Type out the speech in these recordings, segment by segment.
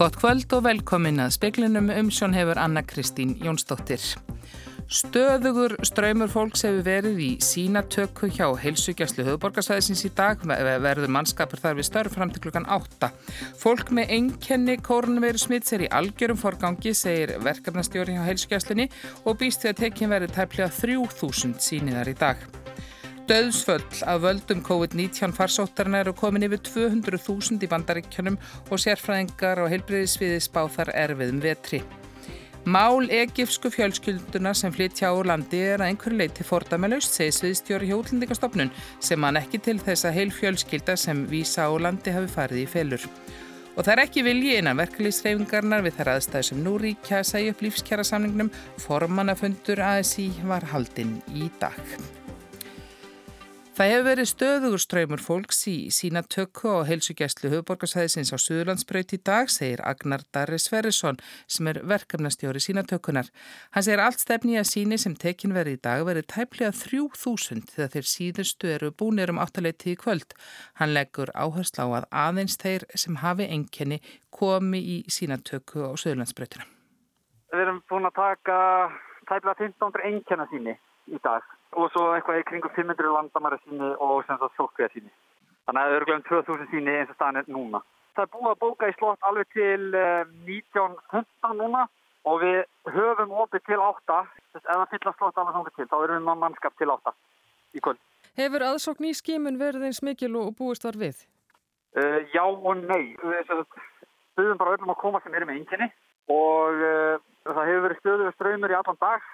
Gott kvöld og velkomin að speklinum um sjón hefur Anna Kristín Jónsdóttir. Stöðugur ströymur fólks hefur verið í sína tökku hjá heilsugjastlu höfuborgarsæðisins í dag verður mannskapur þar við störf fram til klukkan 8. Fólk með einkenni kórnveru smitts er í algjörum forgangi, segir verkefnastjóri hjá heilsugjastlunni og býst við að tekinn verið tæplega 3000 síniðar í dag. Döðsföll af völdum COVID-19 farsóttarna eru komin yfir 200.000 í bandaríkjunum og sérfræðingar og heilbreyðisviði spá þar erfiðum vetri. Mál egifsku fjölskylduna sem flytja á landi er að einhverju leiti fordamalaust, segir sviðstjóri hjólendingastofnun sem man ekki til þess að heil fjölskylda sem vísa á landi hafi farið í felur. Og það er ekki vilji innan verkefliðsreyfingarnar við þær aðstæðu sem nú ríkja að segja upp lífskjara samningnum. Formannafundur ASI var haldinn í dag. Það hefur verið stöðugur ströymur fólks í sína tökku og heilsugjæslu höfuborgarsæðisins á Suðurlandsbraut í dag, segir Agnar Darri Sverrisson sem er verkefnastjóri sína tökkunar. Hann segir allt stefni að síni sem tekin verið í dag verið tæplega 3000 þegar þeir síðustu eru búinir um áttaleiti í kvöld. Hann leggur áherslu á að aðeins þeir sem hafi enkenni komi í sína tökku á Suðurlandsbrautuna. Við erum búin að taka tæplega 1500 enkenna síni í dag og svo eitthvað í kringum 500 landamæra síni og sem það sótkveða síni. Þannig að örglega um 2000 síni eins og staðin er núna. Það er búið að bóka í slott alveg til 1915 eh, núna og við höfum opið til 8. Ef það fylla slott alveg svona til, þá erum við mannskap til 8 í kvöld. Hefur aðsókn í skimun verið eins mikil og búist var við? Uh, já og nei. Við stuðum bara öllum að koma sem eru með ynginni og uh, það hefur verið stöðuð ströymur í allan dag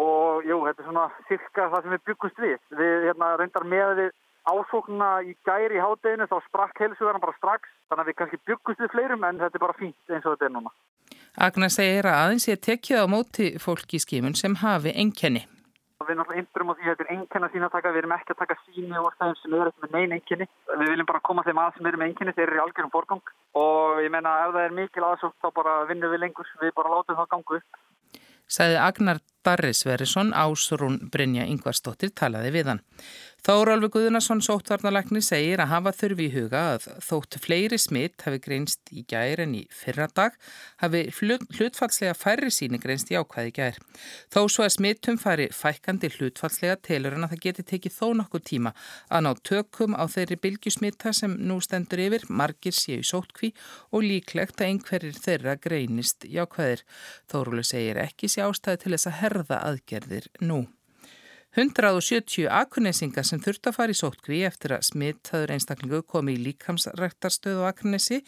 og jú, þetta er svona cirka það sem við byggust við. Við hérna, reyndar með við ásóknuna í gæri í hátteginu þá sprakk helsuverðan bara strax þannig að við kannski byggust við fleirum en þetta er bara fínt eins og þetta er núna. Agnar segir að aðeins ég tekja á móti fólki í skimun sem hafi enkenni. Við alltaf einbrum á því að þetta er enkenna sína að taka, við erum ekki að taka síni úr þeim sem eru með neyn enkenni. Við viljum bara koma þeim að sem eru með enkenni, þeir eru í algjörum borgang og ég menna ef það er mikil aðsók þá bara vinnum við lengur, við bara látum það gangu upp. Sæði Agnar Darri Sverrisson Ásrún Brynja Yngvarsdóttir talaði við hann. Þórólfi Guðunarsson sóttvarnalækni segir að hafa þurfi í huga að þótt fleiri smitt hafi greinst í gær en í fyrra dag hafi hlutfallslega færri síni greinst í ákvæði gær. Þó svo að smittum fari fækandi hlutfallslega telur en að það geti tekið þó nokkuð tíma að ná tökum á þeirri bylgjusmitta sem nú stendur yfir, margir séu sóttkví og líklegt að einhverjir þeirra greinist í ákvæðir. Þórólfi segir ekki sé ástæði til þess að herða aðgerðir nú. 170 akunesingar sem þurft að fara í sótkví eftir að smittaður einstaklingu komi í líkamsræktarstöðu á Akranesi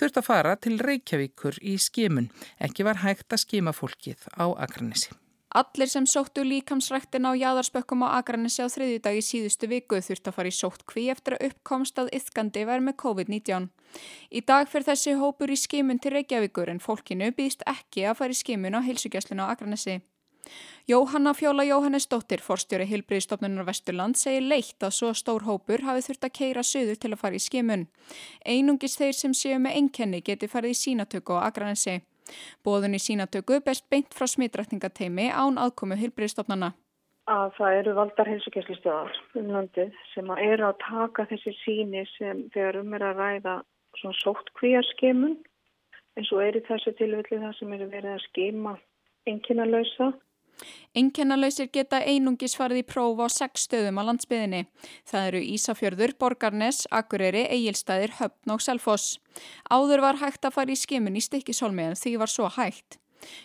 þurft að fara til Reykjavíkur í skimun. Ekki var hægt að skima fólkið á Akranesi. Allir sem sóttu líkamsræktin á jæðarspökkum á Akranesi á þriðju dag í síðustu viku þurft að fara í sótkví eftir að uppkomst að yfkandi verð með COVID-19. Í dag fyrir þessi hópur í skimun til Reykjavíkur en fólkinu býðst ekki að fara í skimun á heilsugjastlinu á Akranesi. Jóhanna Fjóla Jóhannesdóttir, forstjóri Hilbriðstofnunar Vesturland, segir leitt að svo stór hópur hafi þurft að keira söður til að fara í skimun. Einungis þeir sem séu með einkenni geti farið í sínatöku á Akranesi. Bóðun í sínatöku best beint frá smitrækningateimi án aðkomu Hilbriðstofnana. Að það eru valdar helsukesslistjóðar um landið sem eru að taka þessi síni sem þegar um er að ræða svona sótt kvíarskimun eins og er í þessu tilfelli það sem eru verið að skima enginalösa Einkennalausir geta einungis farið í próf á sex stöðum á landsbyðinni. Það eru Ísafjörður, Borgarnes, Akureyri, Egilstaðir, Höfn og Selfoss. Áður var hægt að fara í skimun í stikkisólmi en því var svo hægt.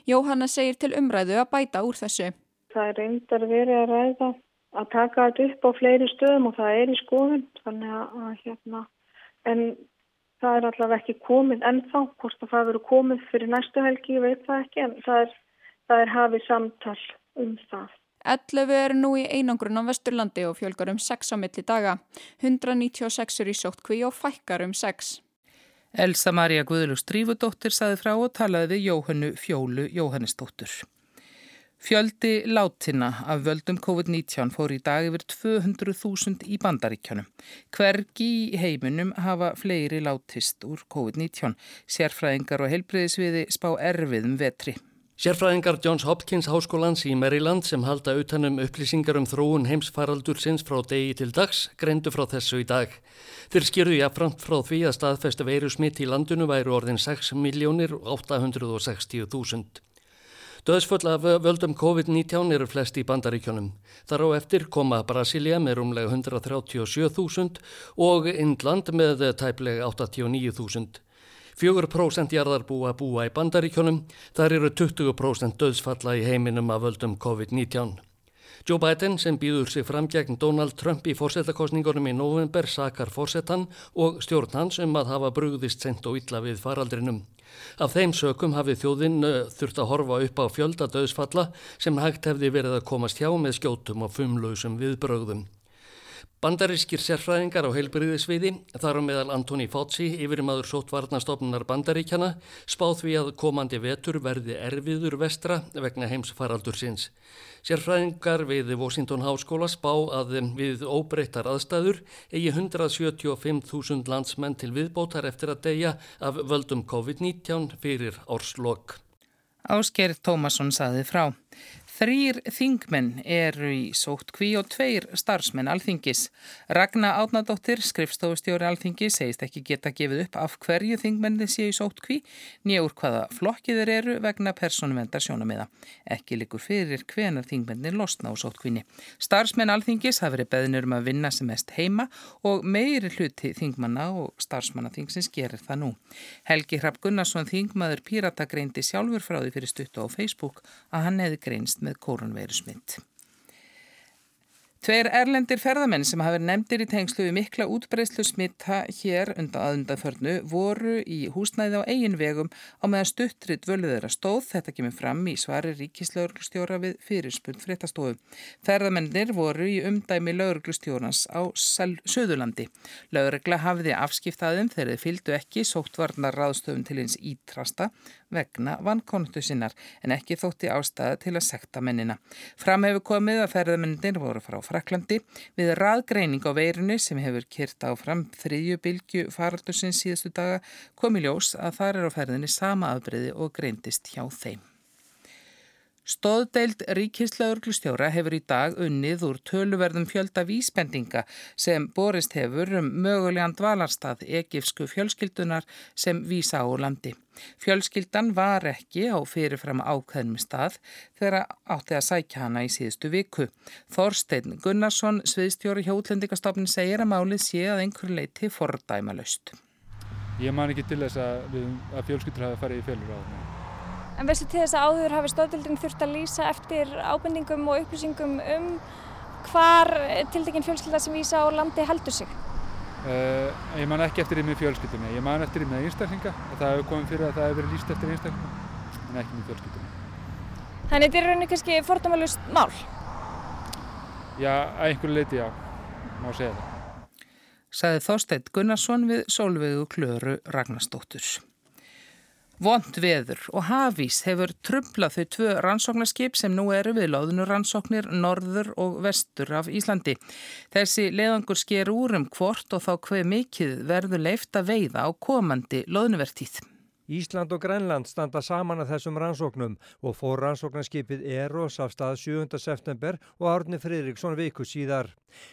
Jóhanna segir til umræðu að bæta úr þessu. Það er reyndar verið að ræða að taka þetta upp á fleiri stöðum og það er í skoðun. Hérna, en það er allavega ekki komið ennþá. Hvort að það veru komið fyrir næstu helgi, ég veit það ekki en það er það er hafið samtal um það. 11 eru nú í einangrun á Vesturlandi og fjölgar um 6 á milli daga. 196 eru í sóttkví og fækkar um 6. Elsa Maria Guðlug Strífudóttir saði frá og talaði við Jóhannu Fjólu Jóhannesdóttur. Fjöldi látina af völdum COVID-19 fór í dag yfir 200.000 í bandaríkjónum. Hvergi í heiminum hafa fleiri látist úr COVID-19. Sérfræðingar og helbreyðisviði spá erfiðum vetri. Sérfræðingar Johns Hopkins háskólans í Maryland sem halda utanum upplýsingar um þróun heimsfaraldur sinns frá degi til dags greindu frá þessu í dag. Þeir skýrðu jáfnframt frá því að staðfesta veiru smitt í landinu væru orðin 6.860.000. Döðsfull af völdum COVID-19 eru flest í bandaríkjónum. Þar á eftir koma Brasilia með rúmlega 137.000 og Indland með tæplega 89.000. 4% jarðarbúa búa í bandaríkjónum, þar eru 20% döðsfalla í heiminum af völdum COVID-19. Joe Biden sem býður sig fram gegn Donald Trump í fórsetakostningunum í november sakar fórsetan og stjórn hans um að hafa brugðist sent og illa við faraldrinum. Af þeim sökum hafið þjóðinn uh, þurft að horfa upp á fjölda döðsfalla sem hægt hefði verið að komast hjá með skjótum og fumlausum viðbrögðum. Bandarískir sérfræðingar á heilbriðisviði, þar á meðal Antoni Fauci, yfirmaður sótvarnastofnunar Bandaríkjana, spáð því að komandi vetur verði erfiður vestra vegna heimsfaraldur sinns. Sérfræðingar við Washington Háskóla spá að við óbreyttar aðstæður eigi 175.000 landsmenn til viðbótar eftir að deyja af völdum COVID-19 fyrir árslokk. Ásker Tómasson saði frá. Þrýr þingmenn eru í sótt kví og tveir starfsmenn alþingis. Ragnar Átnadóttir, skrifstofustjóri alþingis, segist ekki geta gefið upp af hverju þingmenni séu í sótt kví, nýjur hvaða flokkiður eru vegna persónuvendar sjónamiða. Ekki likur fyrir hvenar þingmenni losna á sótt kvíni. Starfsmenn alþingis hafi verið beðnur um að vinna sem mest heima og meiri hluti þingmanna og starfsmanna þingsins gerir það nú. Helgi Hrapp Gunnarsson, þingmaður Pírata greindi sjálfur frá því fyrir stuttu á Facebook að hann hefði greinst með kórunveirusmitt. Tveir erlendir ferðamenn sem hafa nefndir í tengslu við mikla útbreyslu smitta hér undan aðundanförnu voru í húsnæði á eigin vegum á meðan stuttrit völuður að stóð. Þetta kemur fram í svari ríkislauglustjóra við fyrirspurn fréttastofu. Ferðamennir voru í umdæmi lauglustjórans á Söðurlandi. Laugregla hafiði afskiptaðum þegar þið fylgdu ekki sóttvarnar ráðstöfum til eins ítrasta vegna vankontu sinnar en ekki þótti ástæða til að sekta mennina. Fram hefur komið að ferðamennir voru frá Fraklandi við raðgreining á veirinu sem hefur kyrt áfram þriðju bylgu faraldusins síðustu daga komi ljós að þar er á ferðinni sama afbreyði og greindist hjá þeim. Stóðdeild ríkislauglustjóra hefur í dag unnið úr töluverðum fjölda vísbendinga sem borist hefur um mögulegan dvalarstað egifsku fjölskyldunar sem vísa á landi. Fjölskyldan var ekki á fyrirfram ákveðnum stað þegar átti að sækja hana í síðustu viku. Þorstein Gunnarsson, sviðstjóri hjólendikastofnin, segir að málið sé að einhver leiti fordæma löst. Ég man ekki til þess að, að fjölskyldur hafi farið í fjölur á það. En veistu til þess að áður hafi stóðdildin þurft að lýsa eftir ábendingum og upplýsingum um hvar tildekinn fjölskylda sem vísa á landi heldur sig? Uh, ég man ekki eftir því með fjölskyldunni, ég man eftir því með einstaklinga og það hefur komið fyrir að það hefur verið lýst eftir einstaklinga en ekki með fjölskyldunni. Þannig þetta er rauninni kannski fordómalust mál? Já, að einhverju leiti já, má segja það. Saði Þorstein Gunnarsson við Solveigu Klöru Ragnarstóttur. Vond veður og hafís hefur trublað þau tvö rannsóknarskip sem nú eru við loðnurannsóknir norður og vestur af Íslandi. Þessi leðangur sker úr um hvort og þá hver mikið verður leift að veiða á komandi loðnuvertíð. Ísland og Grænland standa saman að þessum rannsóknum og fór rannsóknarskipið Eros af stað 7. september og Árni Fridriksson viku síðar.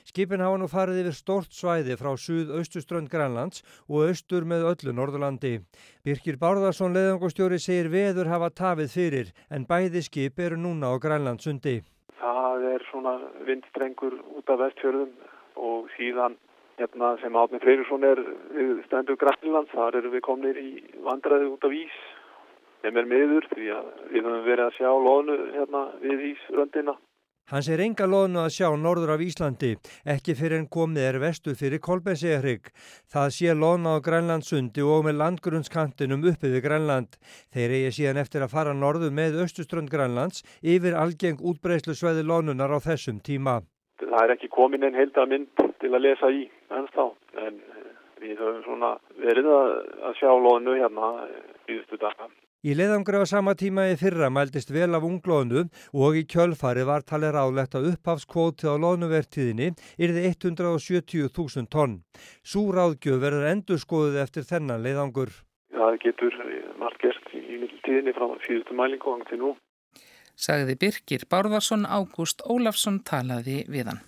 Skipin hafa nú farið yfir stort svæði frá suð-austuströnd Grænlands og austur með öllu Norðurlandi. Birkir Bárðarsson leðangustjóri segir veður hafa tafið fyrir en bæði skip eru núna á Grænlandsundi. Það er svona vindstrengur út af vestfjörðum og síðan hérna sem Átni Freyríksson er við stendur Grænland, þar eru við komnir í vandræði út af ís sem er miður því að við höfum verið að sjá loðnu hérna við ísröndina. Hans er enga loðnu að sjá norður af Íslandi, ekki fyrir en komið er vestu fyrir Kolbensegrygg. Það sé loðna á Grænlandsundi og með landgrunnskantinum uppið við Grænland. Þeir eigi síðan eftir að fara norðu með östuströnd Grænlands yfir algeng útbreyslu sveði loðnunar á þessum tíma. Það er ekki komin einn heildamind til að lesa í ennstá en eh, við höfum svona verið að, að sjá loðnu hérna íðustu eh, daga. Í leðangri á sama tíma í fyrra mældist vel af unglónu og í kjölfari var talið ráðlegt að upphafskvóti á loðnuvertíðinni yrði 170.000 tonn. Sú ráðgjöf verður endur skoðuð eftir þennan leðangur. Það getur margt gert í tíðinni frá síðustu mælingu til nú. Sagði Birkir Bárðarsson, Ágúst Ólafsson talaði við hann.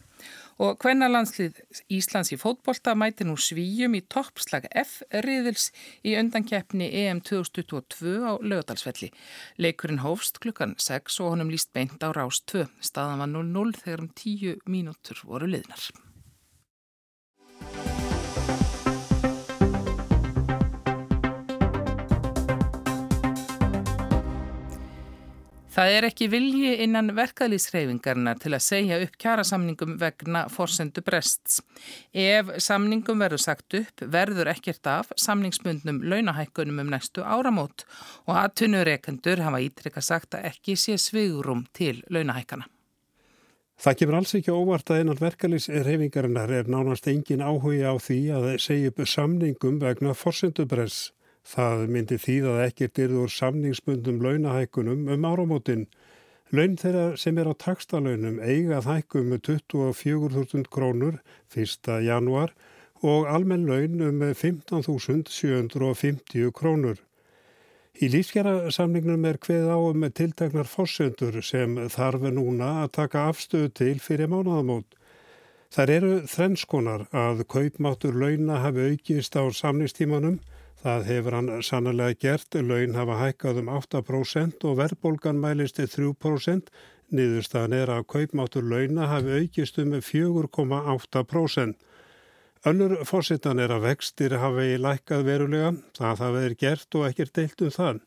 Og hvenna landslið Íslands í fótbolta mæti nú svíjum í toppslag F-riðils í undankeppni EM 2022 á lögadalsvelli. Leikurinn hófst klukkan 6 og honum líst beint á rás 2. Staðan var 0-0 þegar um 10 mínútur voru liðnar. Það er ekki vilji innan verkaðlýsreyfingarna til að segja upp kjærasamningum vegna forsendu brests. Ef samningum verður sagt upp, verður ekkert af samningsmundnum launahækkunum um næstu áramót og aðtunureikendur hafa ítrekka sagt að ekki sé svigurum til launahækkana. Það kemur alls ekki óvart að einan verkaðlýsreyfingarinnar er nánast engin áhuga á því að segja upp samningum vegna forsendu brests. Það myndi þýð að ekkert yrður samningsbundum launahækunum um áramótin. Laun þeirra sem er á takstalönum eiga þækkum með 24.000 krónur 1. januar og almenn laun um 15.750 krónur. Í lífskjara samningnum er hveð á um tiltaknar fórsöndur sem þarf núna að taka afstöðu til fyrir mánuðamót. Þar eru þrennskonar að kaupmáttur launa hafi aukist á samningstímanum Það hefur hann sannlega gert, laun hafa hækkað um 8% og verðbólgan mælist til 3%, niðurstaðan er að kaupmáttur launa hafi aukist um 4,8%. Önnur fórsettan er að vextir hafi lækkað verulega, það hafi verið gert og ekkert deilt um það.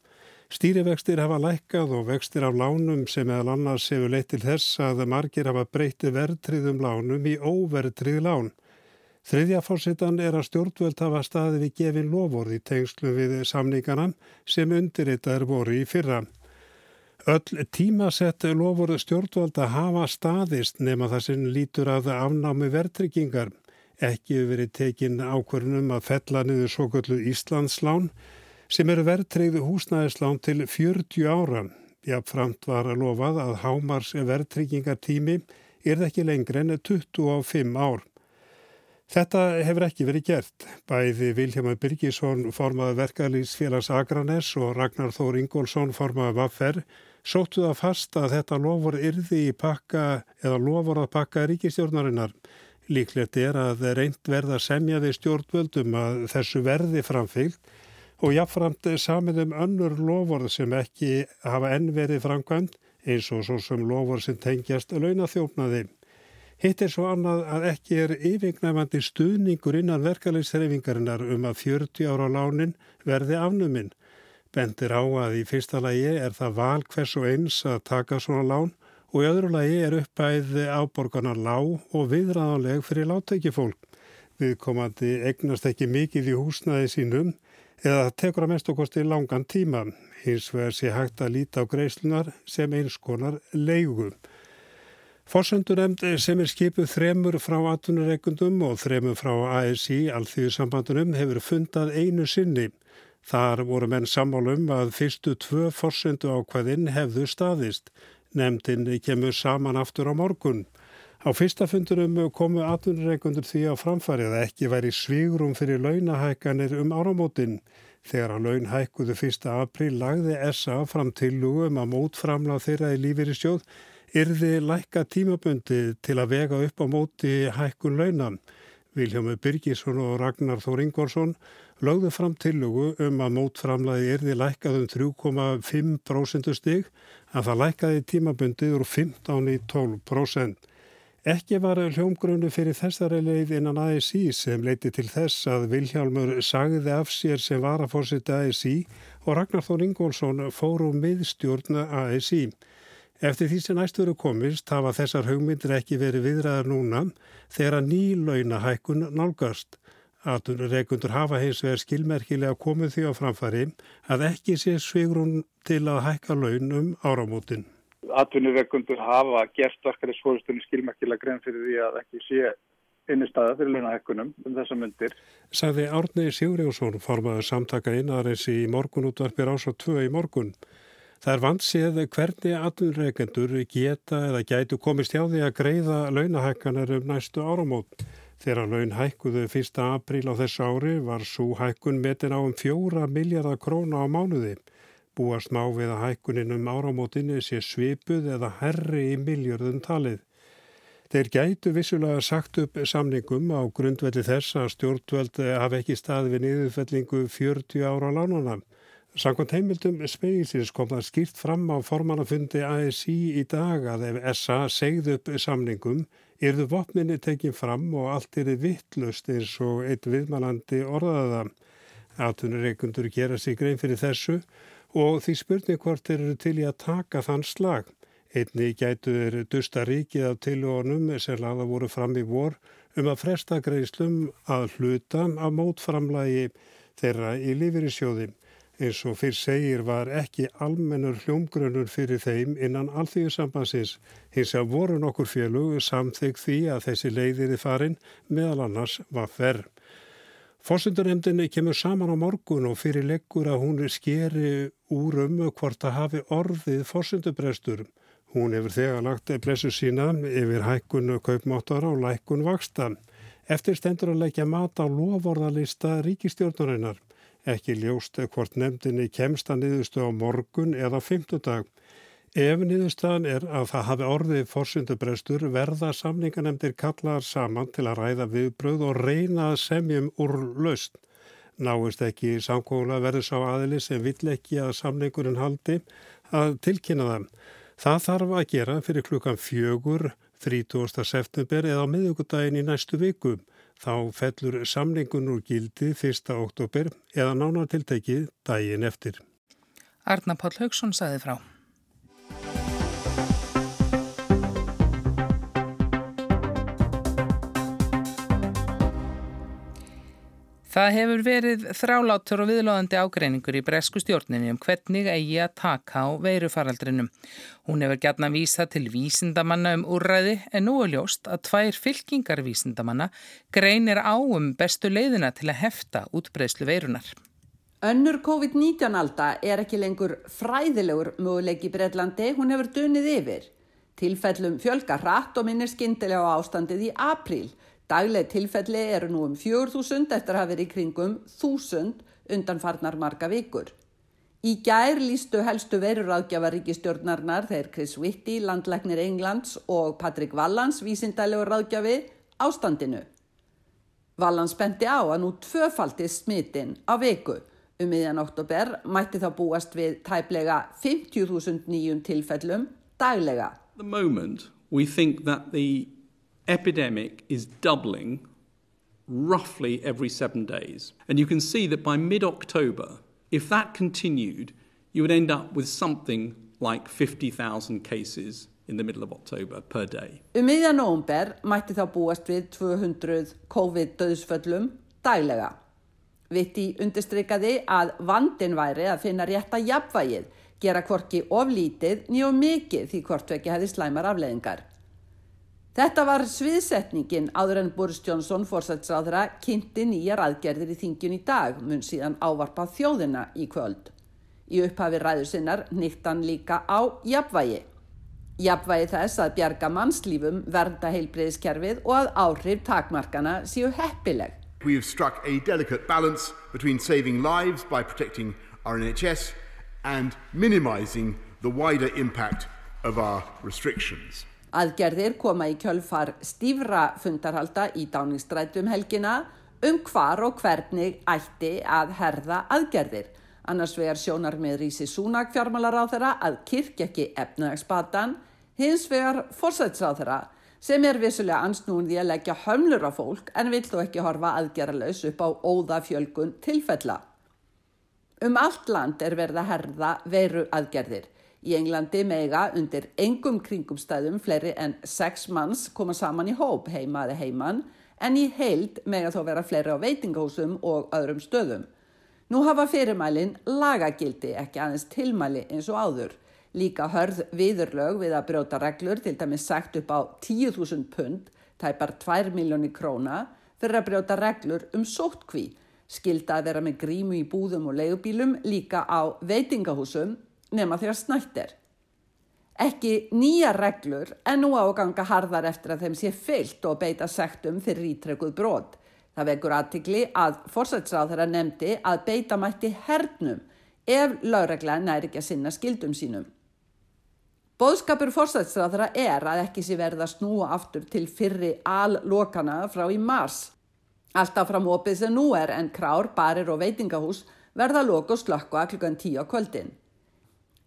Stýrivextir hafa lækkað og vextir af lánum sem eða annars hefur leitt til þess að margir hafa breyti verðtriðum lánum í óverðtrið lán. Þriðja fórsetan er að stjórnvöld hafa staði við gefin lofórði tengslu við samningarna sem undirritaður voru í fyrra. Öll tímasett lofórðu stjórnvöld að hafa staðist nema það sem lítur að afnámi verðtryggingar. Ekki hefur verið tekin ákvörnum að fella niður svo göllu Íslandslán sem eru verðtryggðu húsnæðislán til 40 ára. Jáfnframt var að lofað að hámars verðtryggingartími er ekki lengri en 25 ár. Þetta hefur ekki verið gert. Bæði Vilhelmur Birgisson formaði verkaðlýsfélags Akranes og Ragnar Þór Ingólfsson formaði Vaffer sóttu það fast að þetta lofur yrði í pakka eða lofur að pakka ríkistjórnarinnar. Líklegt er að reynd verða semja við stjórnvöldum að þessu verði framfylgt og jáfnframt samið um önnur lofur sem ekki hafa enn verið framkvæmt eins og svo sem lofur sem tengjast launathjófnaði. Hitt er svo annað að ekki er yfirgnæfandi stuðningur innan verkefæliðsreifingarinnar um að 40 ára lánin verði afnuminn. Bendir á að í fyrsta lagi er það val hvers og eins að taka svona lán og í öðru lagi er uppæði áborgarnar lág og viðræðanleg fyrir látæki fólk. Viðkomandi egnast ekki mikið í húsnaði sínum eða tekur að mest okkosti langan tíma. Hins vegar sé hægt að líta á greislunar sem einskonar leigum. Forsöndunemnd sem er skipuð þremur frá atvinnureikundum og þremur frá ASI, alþýðsambandunum, hefur fundað einu sinni. Þar voru menn sammálum að fyrstu tvö forsöndu ákvæðin hefðu staðist. Nemndin kemur saman aftur á morgun. Á fyrsta fundunum komu atvinnureikundur því á framfærið að ekki væri svigurum fyrir launahækkanir um áramótin. Þegar að laun hækkuðu 1. april lagði SA fram til lúum að mótframla þeirra í lífeyrisjóð yrði lækka tímabundi til að vega upp á móti hækkun launan. Viljámi Byrkisson og Ragnar Þór Ingvarsson lögðu fram tillugu um að mótframlaði yrði lækkað um 3,5% stig að það lækkaði tímabundið úr 15 í 12%. Ekki var hljómgrunnu fyrir þessari leið innan ASI sem leiti til þess að Vilhjálmur sagði af sér sem var að fórsita ASI og Ragnar Þór Ingvarsson fór um miðstjórna ASI. Eftir því sem næstu veru komist hafa þessar hugmyndir ekki verið viðræðar núna þegar að nýlaunahækkun nálgast. Atunreikundur hafa hins vegar skilmerkilega komið því á framfari að ekki sé svigrún til að hækka laun um áramótin. Atunreikundur hafa gert verkari skóðustunni skilmerkilega grein fyrir því að ekki sé innistæða fyrir launahækkunum um þessa myndir. Saði Árni Sigurjónsson formaður samtaka innarins í morgunútvarpir ás og tvö í morgun. Það er vantsið hvernig atvinnreikendur geta eða gætu komist hjá því að greiða launahækkanar um næstu áramót. Þegar laun hækkuðu 1. apríl á þessu ári var svo hækkun metin á um fjóra miljardar króna á mánuði. Búast má við að hækkunin um áramótinni sé svipuð eða herri í miljörðum talið. Þeir gætu vissulega sagt upp samningum á grundvelli þess að stjórnveld hafi ekki stað við niðurfellingu 40 ára lánuna. Sankvæmt heimildum speilsins kom það skýrt fram á formannafundi ASI í dag að ef SA segð upp samningum yrðu vopninni tekinn fram og allt yrði vittlust eins og eitt viðmælandi orðaða. Atunurreikundur gera sig grein fyrir þessu og því spurning hvort eru til í að taka þann slag. Einni gætu er dusta ríkið af tilvonum sem laða voru fram í vor um að fresta greiðslum að hluta af mótframlagi þeirra í lífyrirsjóði. Eins og fyrr segir var ekki almennur hljómgrunur fyrir þeim innan alþjóðsambansins. Hins að voru nokkur félug samþygg því að þessi leiðiði farin meðal annars var ferr. Fórsundurnemdini kemur saman á morgun og fyrir leggur að hún skeri úr um hvort að hafi orðið fórsundubrestur. Hún hefur þegar lagt blessu sína yfir hækkunu kaupmáttara og lækkun vaksta. Eftir stendur að leggja mat á lovorðalista ríkistjórnarinnar. Ekki ljóst hvort nefndinni kemst að niðurstu á morgun eða fymtudag. Ef niðurstaðan er að það hafi orðið fórsundubrestur verða samninganemndir kallaðar saman til að ræða viðbröð og reyna að semjum úr laust. Náist ekki samkóla verður sá aðili sem vill ekki að samningurinn haldi að tilkynna það. Það þarf að gera fyrir klukkan fjögur 30. september eða á miðugudaginn í næstu viku. Þá fellur samningun úr gildi 1. oktober eða nánartiltekið daginn eftir. Arna Páll Haugsson saði frá. Það hefur verið þrálátur og viðlóðandi ágreiningur í bresku stjórninni um hvernig eigi að taka á veirufaraldrinum. Hún hefur gætna vísa til vísindamanna um úrræði en nú er ljóst að tvær fylkingar vísindamanna greinir á um bestu leiðina til að hefta útbreyslu veirunar. Önnur COVID-19 alda er ekki lengur fræðilegur möguleik í Breitlandi, hún hefur dunið yfir. Tilfellum fjölga hratt og minnir skindilega á ástandið í apríl. Dagleg tilfelli eru nú um 4.000 eftir að hafa verið í kringum 1.000 undan farnar marga vikur. Í gær lístu helstu veruráðgjafa ríkistjórnarnar þeir Chris Whitty, landlegnir Englands og Patrick Vallans, vísindælegur ráðgjafi, ástandinu. Vallans benti á að nú tvöfaldi smitin á viku. Um miðjan oktober mætti þá búast við tæplega 50.000 nýjum tilfellum daglega. The moment we think that the epidemic is doubling roughly every seven days. And you can see that by mid October, if that continued, you would end up with something like 50,000 cases in the middle of October per day. Um miðjan nógumber mætti þá búast við 200 COVID-döðsföllum daglega. Vitti undirstrykaði að vandin væri að finna rétta jafnvægið, gera kvorki oflítið nýjum mikið því hvort ekki hefði slæmar afleðingar. Þetta var sviðsetningin áður en Boris Johnson fórsætsráðra kynnti nýjar aðgerðir í þingjun í dag mun síðan ávarpa þjóðina í kvöld. Í upphafi ræður sinnar nýtt hann líka á jafnvægi. Jafnvægi þess að bjarga mannslífum vernda heilbreyðiskerfið og að áhrif takmarkana séu heppileg. We have struck a delicate balance between saving lives by protecting our NHS and minimising the wider impact of our restrictions. Aðgerðir koma í kjölfar stífra fundarhalda í dáningsstrætum helgina um hvar og hvernig ætti að herða aðgerðir. Annars vegar sjónar með Rísi Súnak fjármálaráþara að kirk ekki efnagsbatan, hins vegar fórsætsráþara sem er vissulega ansnúin því að leggja hömlur á fólk en vill þó ekki horfa aðgerðalaus upp á óðafjölgun tilfella. Um allt land er verið að herða veru aðgerðir. Í Englandi mega undir engum kringumstæðum fleiri en sex manns koma saman í hóp heima eða heiman en í heild mega þó vera fleiri á veitingahúsum og öðrum stöðum. Nú hafa fyrirmælin lagagildi ekki aðeins tilmæli eins og áður. Líka hörð viðurlög við að brjóta reglur til dæmis sagt upp á 10.000 pund, tæpar 2 miljónir króna, fyrir að brjóta reglur um sóttkví. Skilda að vera með grímu í búðum og leigubílum líka á veitingahúsum nema þegar snætt er. Ekki nýja reglur en nú á að ganga harðar eftir að þeim sé fyllt og beita sektum fyrir ítrekuð brot. Það vekur aðtikli að fórsætsráð þeirra nefndi að beita mætti hernum ef lögregla næri ekki að sinna skildum sínum. Bóðskapur fórsætsræðara er að ekki sé verða að snúa aftur til fyrri allokana frá í mars. Alltaf fram opið sem nú er en krár, barir og veitingahús verða að loka og slökka klukkan tíu á kvöldin.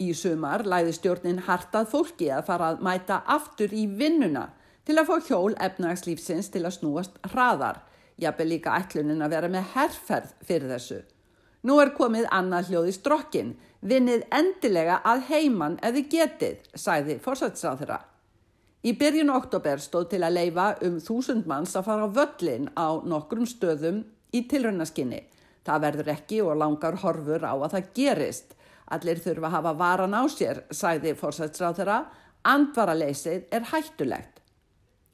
Í sumar læði stjórnin hartað fólki að fara að mæta aftur í vinnuna til að fá hjól efnagslífsins til að snúast hraðar. Jafnveg líka ætlunin að vera með herrferð fyrir þessu. Nú er komið annað hljóði strokkin. Vinnið endilega að heiman þið getið, sæði fórsætsráðra. Í byrjun oktober stóð til að leifa um þúsund manns að fara á völlin á nokkrum stöðum í tilrönnaskinni. Það verður ekki og langar horfur á að það gerist. Allir þurfa að hafa varan á sér, sæði fórsætsráðra. Andvaraleysið er hættulegt.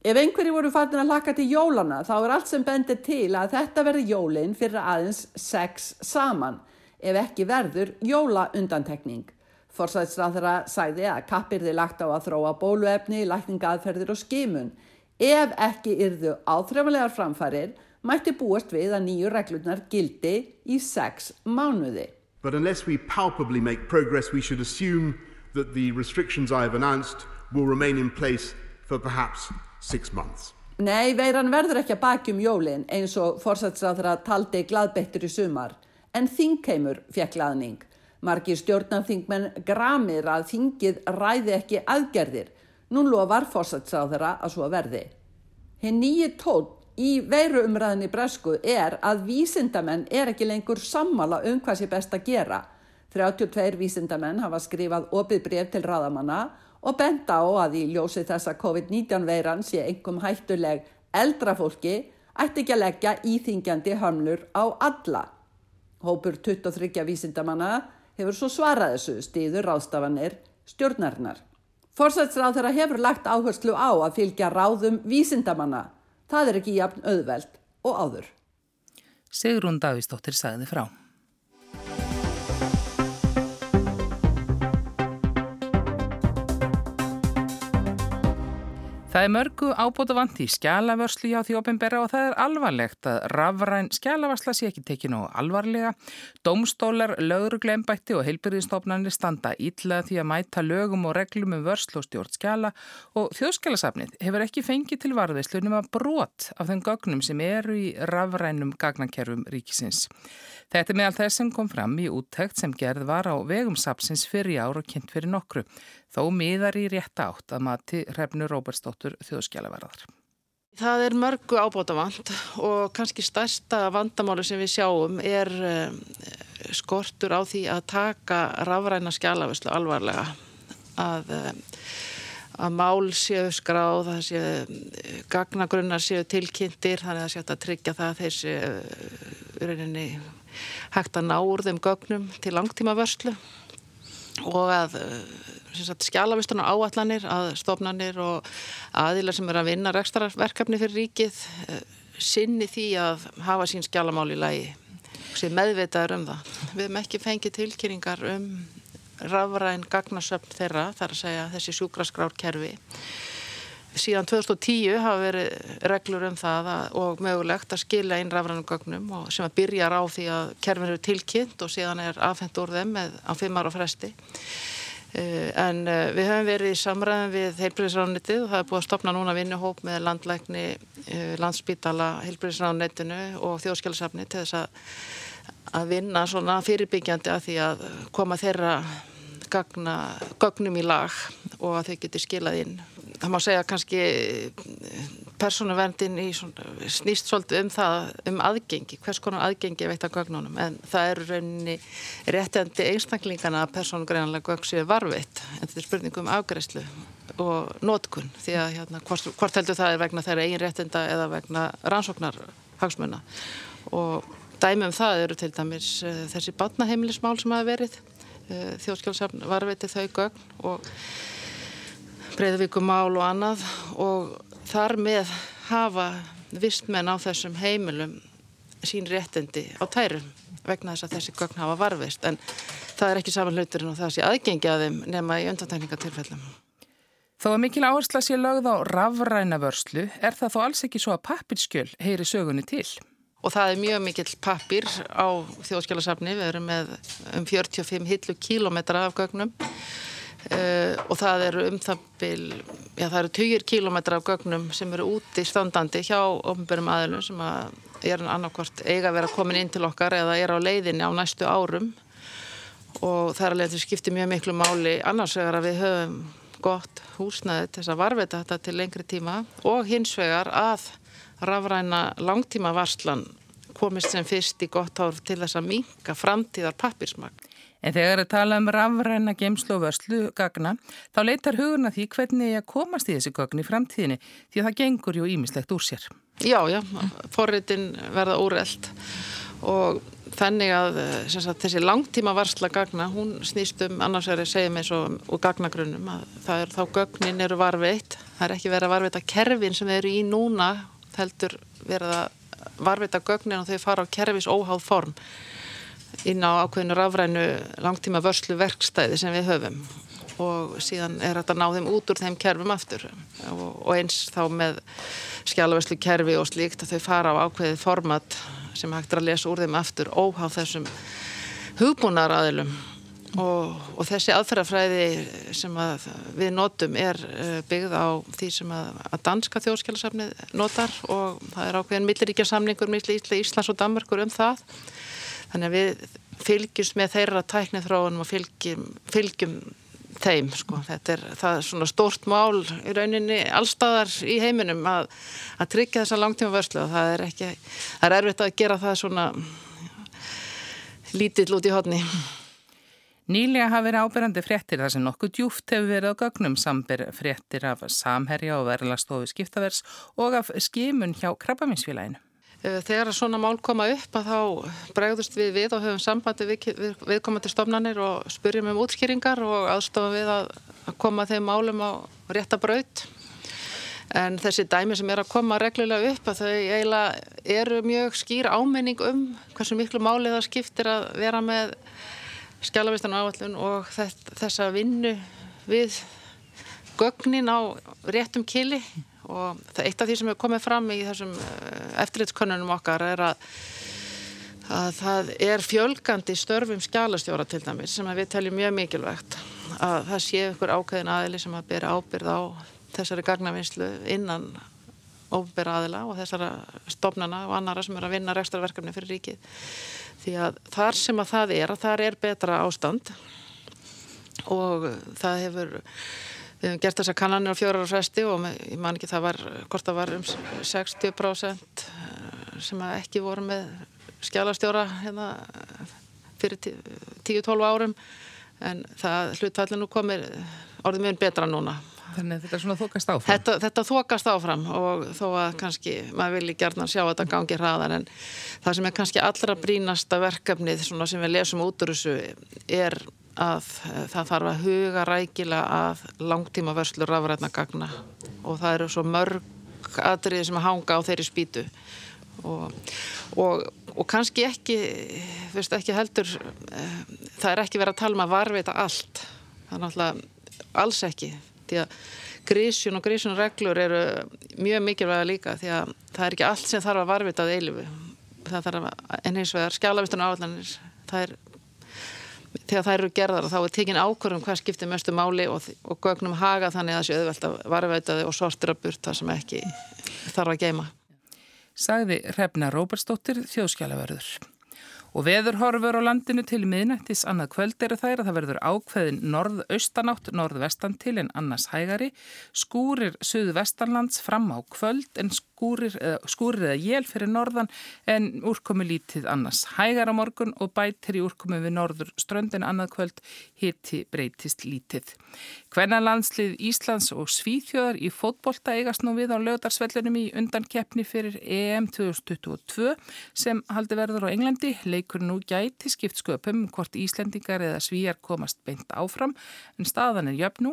Ef einhverju voru fattin að laka til jólana þá er allt sem bendir til að þetta verði jólinn fyrir aðeins sex saman ef ekki verður jóla undantekning. Forsætsræðara sæði að kappirði lagt á að þróa bóluefni, lækningaðferðir og skimun. Ef ekki yrðu áþrefalegar framfarir mætti búast við að nýju reglurnar gildi í sex mánuði. But unless we palpably make progress we should assume that the restrictions I have announced will remain in place for perhaps six months. Nei, veiran verður ekki að baki um jólin eins og fórsætsráðra taldi gladbeittur í sumar, en þingheimur fekk laðning. Margir stjórnarþingmenn gramir að þingið ræði ekki aðgerðir. Nú lofar fórsætsráðra að svo verði. Hinn nýji tótt í veiruumræðinni bresku er að vísindamenn er ekki lengur sammala um hvað sé best að gera. 32 vísindamenn hafa skrifað opið bref til ráðamanna og benda á að í ljósi þessa COVID-19 veiran sé einhverjum hættuleg eldra fólki ætti ekki að leggja íþingjandi hömlur á alla. Hópur 23 vísindamanna hefur svo svarað þessu stíður ráðstafanir stjórnarinnar. Forsætsráð þeirra hefur lagt áherslu á að fylgja ráðum vísindamanna. Það er ekki jafn auðveld og áður. Sigrún Davísdóttir sagði frá. Það er mörgu ábúta vant í skjálavörslu hjá því ofinbera og það er alvarlegt að rafræn skjálavarsla sé ekki tekinu alvarlega. Dómstólar, lögurglembætti og heilbyrðinstofnarnir standa ítla því að mæta lögum og reglum um vörslu og stjórn skjala og þjóðskjálasafnið hefur ekki fengið til varðislunum að brot af þeim gögnum sem eru í rafrænum gagnankerfum ríkisins. Þetta er meðal þess sem kom fram í úttækt sem gerð var á vegum sapsins fyrir ár og kynnt fyrir nokkru. Þó miðar í rétt átt að mati hrefnu Róbersdóttur þjóðskjálaverðar. Það er mörgu ábótavand og kannski stærsta vandamáli sem við sjáum er eh, skortur á því að taka rafræna skjálafislu alvarlega. Að, eh, að mál séu skráð, að séu eh, gagnagrunnar séu tilkynntir, þannig að séu að tryggja það að þeir séu rauninni hægt að ná úr þeim gögnum til langtíma vörslu og að skjálavistunar áallanir að stofnanir og aðilar sem er að vinna rekstarverkefni fyrir ríkið eh, sinni því að hafa sín skjálamál í lagi sem meðvitaður um það. Við hefum ekki fengið tilkynningar um rafræn gagnasöfn þeirra, þar að segja þessi sjúkraskrárkerfi síðan 2010 hafa verið reglur um það að, og mögulegt að skila inn rafrænum gögnum og sem að byrjar á því að kerfin eru tilkynnt og síðan er afhengt úr þeim með, á fimm ára fresti. Uh, en uh, við höfum verið í samræðum við heilbríðisránitið og það er búið að stopna núna vinnuhóp með landlækni, uh, landsbítala, heilbríðisránitinu og þjóðskjálasafni til þess að, að vinna svona fyrirbyggjandi að því að koma þeirra gagna, gögnum í lag og að þau geti skilað inn. Það má segja kannski persónuverndin snýst svolítið um það, um aðgengi, hvers konar aðgengi veit að gögnunum, en það eru rauninni réttandi einstaklingana að persónugreinanlega gögn séu varfitt, en þetta er spurning um afgreyslu og nótkun, því að hérna, hvort, hvort heldur það er vegna þeirra eigin réttinda eða vegna rannsóknar hagsmuna. Og dæmi um það eru til dæmis uh, þessi batnaheimilismál sem hafa verið, uh, þjóðskjálfsafn varfiti þau gögn og breyðvíkumál og annað og þar með hafa vistmenn á þessum heimilum sín réttindi á tærum vegna þess að þessi gögn hafa varfist en það er ekki saman hluturinn og það sé aðgengi að þeim nema í undantekningatilfellum. Þó að mikil áhersla sé lögð á rafræna vörslu er það þó alls ekki svo að pappirskjöl heyri sögunni til. og það er mjög mikill pappir á þjóðskjálasafni, við erum með um 45 hillu kílometra af gögnum Uh, og það eru um það bil, já það eru 20 kílometra af gögnum sem eru úti standandi hjá ofnbjörnum aðilum sem að er annarkvort eiga að vera komin inn til okkar eða er á leiðinni á næstu árum og það er alveg að þetta skiptir mjög miklu máli annars vegar að við höfum gott húsnæði til þess að varvita þetta til lengri tíma og hins vegar að rafræna langtíma varslan komist sem fyrst í gott ár til þess að minka framtíðar pappirsmagn. En þegar að tala um rafræna geimslu og vörslu gagna, þá leitar hugurna því hvernig ég komast í þessi gagn í framtíðinni því að það gengur ju ímislegt úr sér. Já, já, forritin verða úreld og þannig að sagt, þessi langtíma varsla gagna, hún snýst um annars er að segja mig svo úr gagnagrunnum að það er þá gögnin eru varveitt, það er ekki verið að varveita kerfin sem eru í núna, heldur verið að varveita gögnin og þau fara á kerfis óháð form inn á ákveðinu rafrænu langtíma vörslu verkstæði sem við höfum. Og síðan er þetta að ná þeim út úr þeim kerfum aftur. Og, eins þá með skjálavörslu kerfi og slíkt að þau fara á ákveðið format sem hægt er að lesa úr þeim aftur óháð þessum hugbúnar aðilum og, og þessi aðferðafræði sem að við notum er eh, byggð á því sem að, að danska þjóðskjálasafni notar. Og það er ákveðin milliríkja samningur millir Íslands og Danmarkur um það þannig að við fylgjumst með þeirra tæknið þróunum og fylgjum, fylgjum þeim sko. þetta er, er svona stórt mál í rauninni allstaðar í heiminum að, að tryggja þessa langtíma vörslu og það er ekki, það er erfitt að gera það svona lítill út í hodni Nýlega hafi verið ábyrrandi fréttir þar sem nokkuð djúft hefur verið á gögnum sambyr fréttir af samherja og verðlastofu skiptavers og af skimun hjá krabbaminsfélaginu. Eh, þegar svona mál koma upp að þá bregðust við við og höfum sambandi við, við, viðkomandi stofnanir og spurjum um útskýringar og aðstofum við að, að koma þeim málum á rétta braut. En þessi dæmi sem er að koma reglulega upp að þau eiginlega eru mjög skýr ámenning um hversu miklu máli það skiptir að vera með skjálavistan áallun og þessa vinnu við gögnin á réttum kili og það eitt af því sem hefur komið fram í þessum eh, eftirlitskönnunum okkar er að, að það er fjölgandi störfum skjálastjóra til dæmis sem við teljum mjög mikilvægt. Að það sé ykkur ákveðin aðili sem að byrja ábyrð á þessari gagnavinslu innan óbyrra aðila og þessara stofnana og annara sem er að vinna rekstarverkefni fyrir ríkið. Því að þar sem að það er að þar er betra ástand og það hefur Við hefum gert þessa kannanir á fjórar og fresti og ég man ekki það var, hvort það var um 60% eh, sem ekki voru með skjálastjóra hérna, fyrir 10-12 árum en það hlutfallin nú komir orðið mjög betra núna. Þannig að þetta er svona þokast áfram? Þetta, þetta þokast áfram og þó að kannski maður vilji gerna sjá að þetta gangi hraðar en það sem er kannski allra brínasta verkefnið sem við lesum út úr þessu er að eh, það þarf að huga rækilega að langtíma vörslu rafrætna gagna. Og það eru svo mörg atriði sem að hanga á þeirri spýtu. Og, og, og kannski ekki, veist, ekki heldur eh, það er ekki verið að tala um að varveita allt. Það er náttúrulega alls ekki því að grísjun og grísjunreglur eru mjög mikilvæga líka því að það er ekki allt sem þarf að varveita að eilifu það þarf að, en eins og það er skjálavistunum áallanir það er þegar þær eru gerðar þá er tekin ákvörðum hvað skiptir mestu máli og, og gögnum haga þannig að sé auðvelt að varveitaði og sortira burt það sem ekki þarf að geima. Sagði Hrefna Róbersdóttir þjóðskjálaverður. Og veðurhorfur á landinu til miðnættis annað kvöld eru þær að það verður ákveðin norð-austanátt, norð-vestan til en annars hægari, skúrir suðu-vestanlands fram á kvöld en skúrir eða jél fyrir norðan en úrkomi lítið annars. Hægar á morgun og bætir í úrkomi við norður ströndin annað kvöld hitti breytist lítið. Hvenna landslið Íslands og Svíþjóðar í fótbolta eigast nú við á lögdarsvellunum í undankeppni fyrir EM 2022 sem haldi verður á Englandi. Leikur nú gæti skipt sköpum hvort Íslendingar eða Svíjar komast beint áfram en staðan er jöfn nú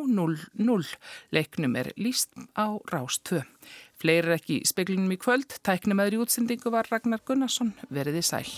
0-0. Leiknum er líst á Rás 2. Fleiri ekki speklinum í kvöld, tæknum aðri útsendingu var Ragnar Gunnarsson, veriði sæl.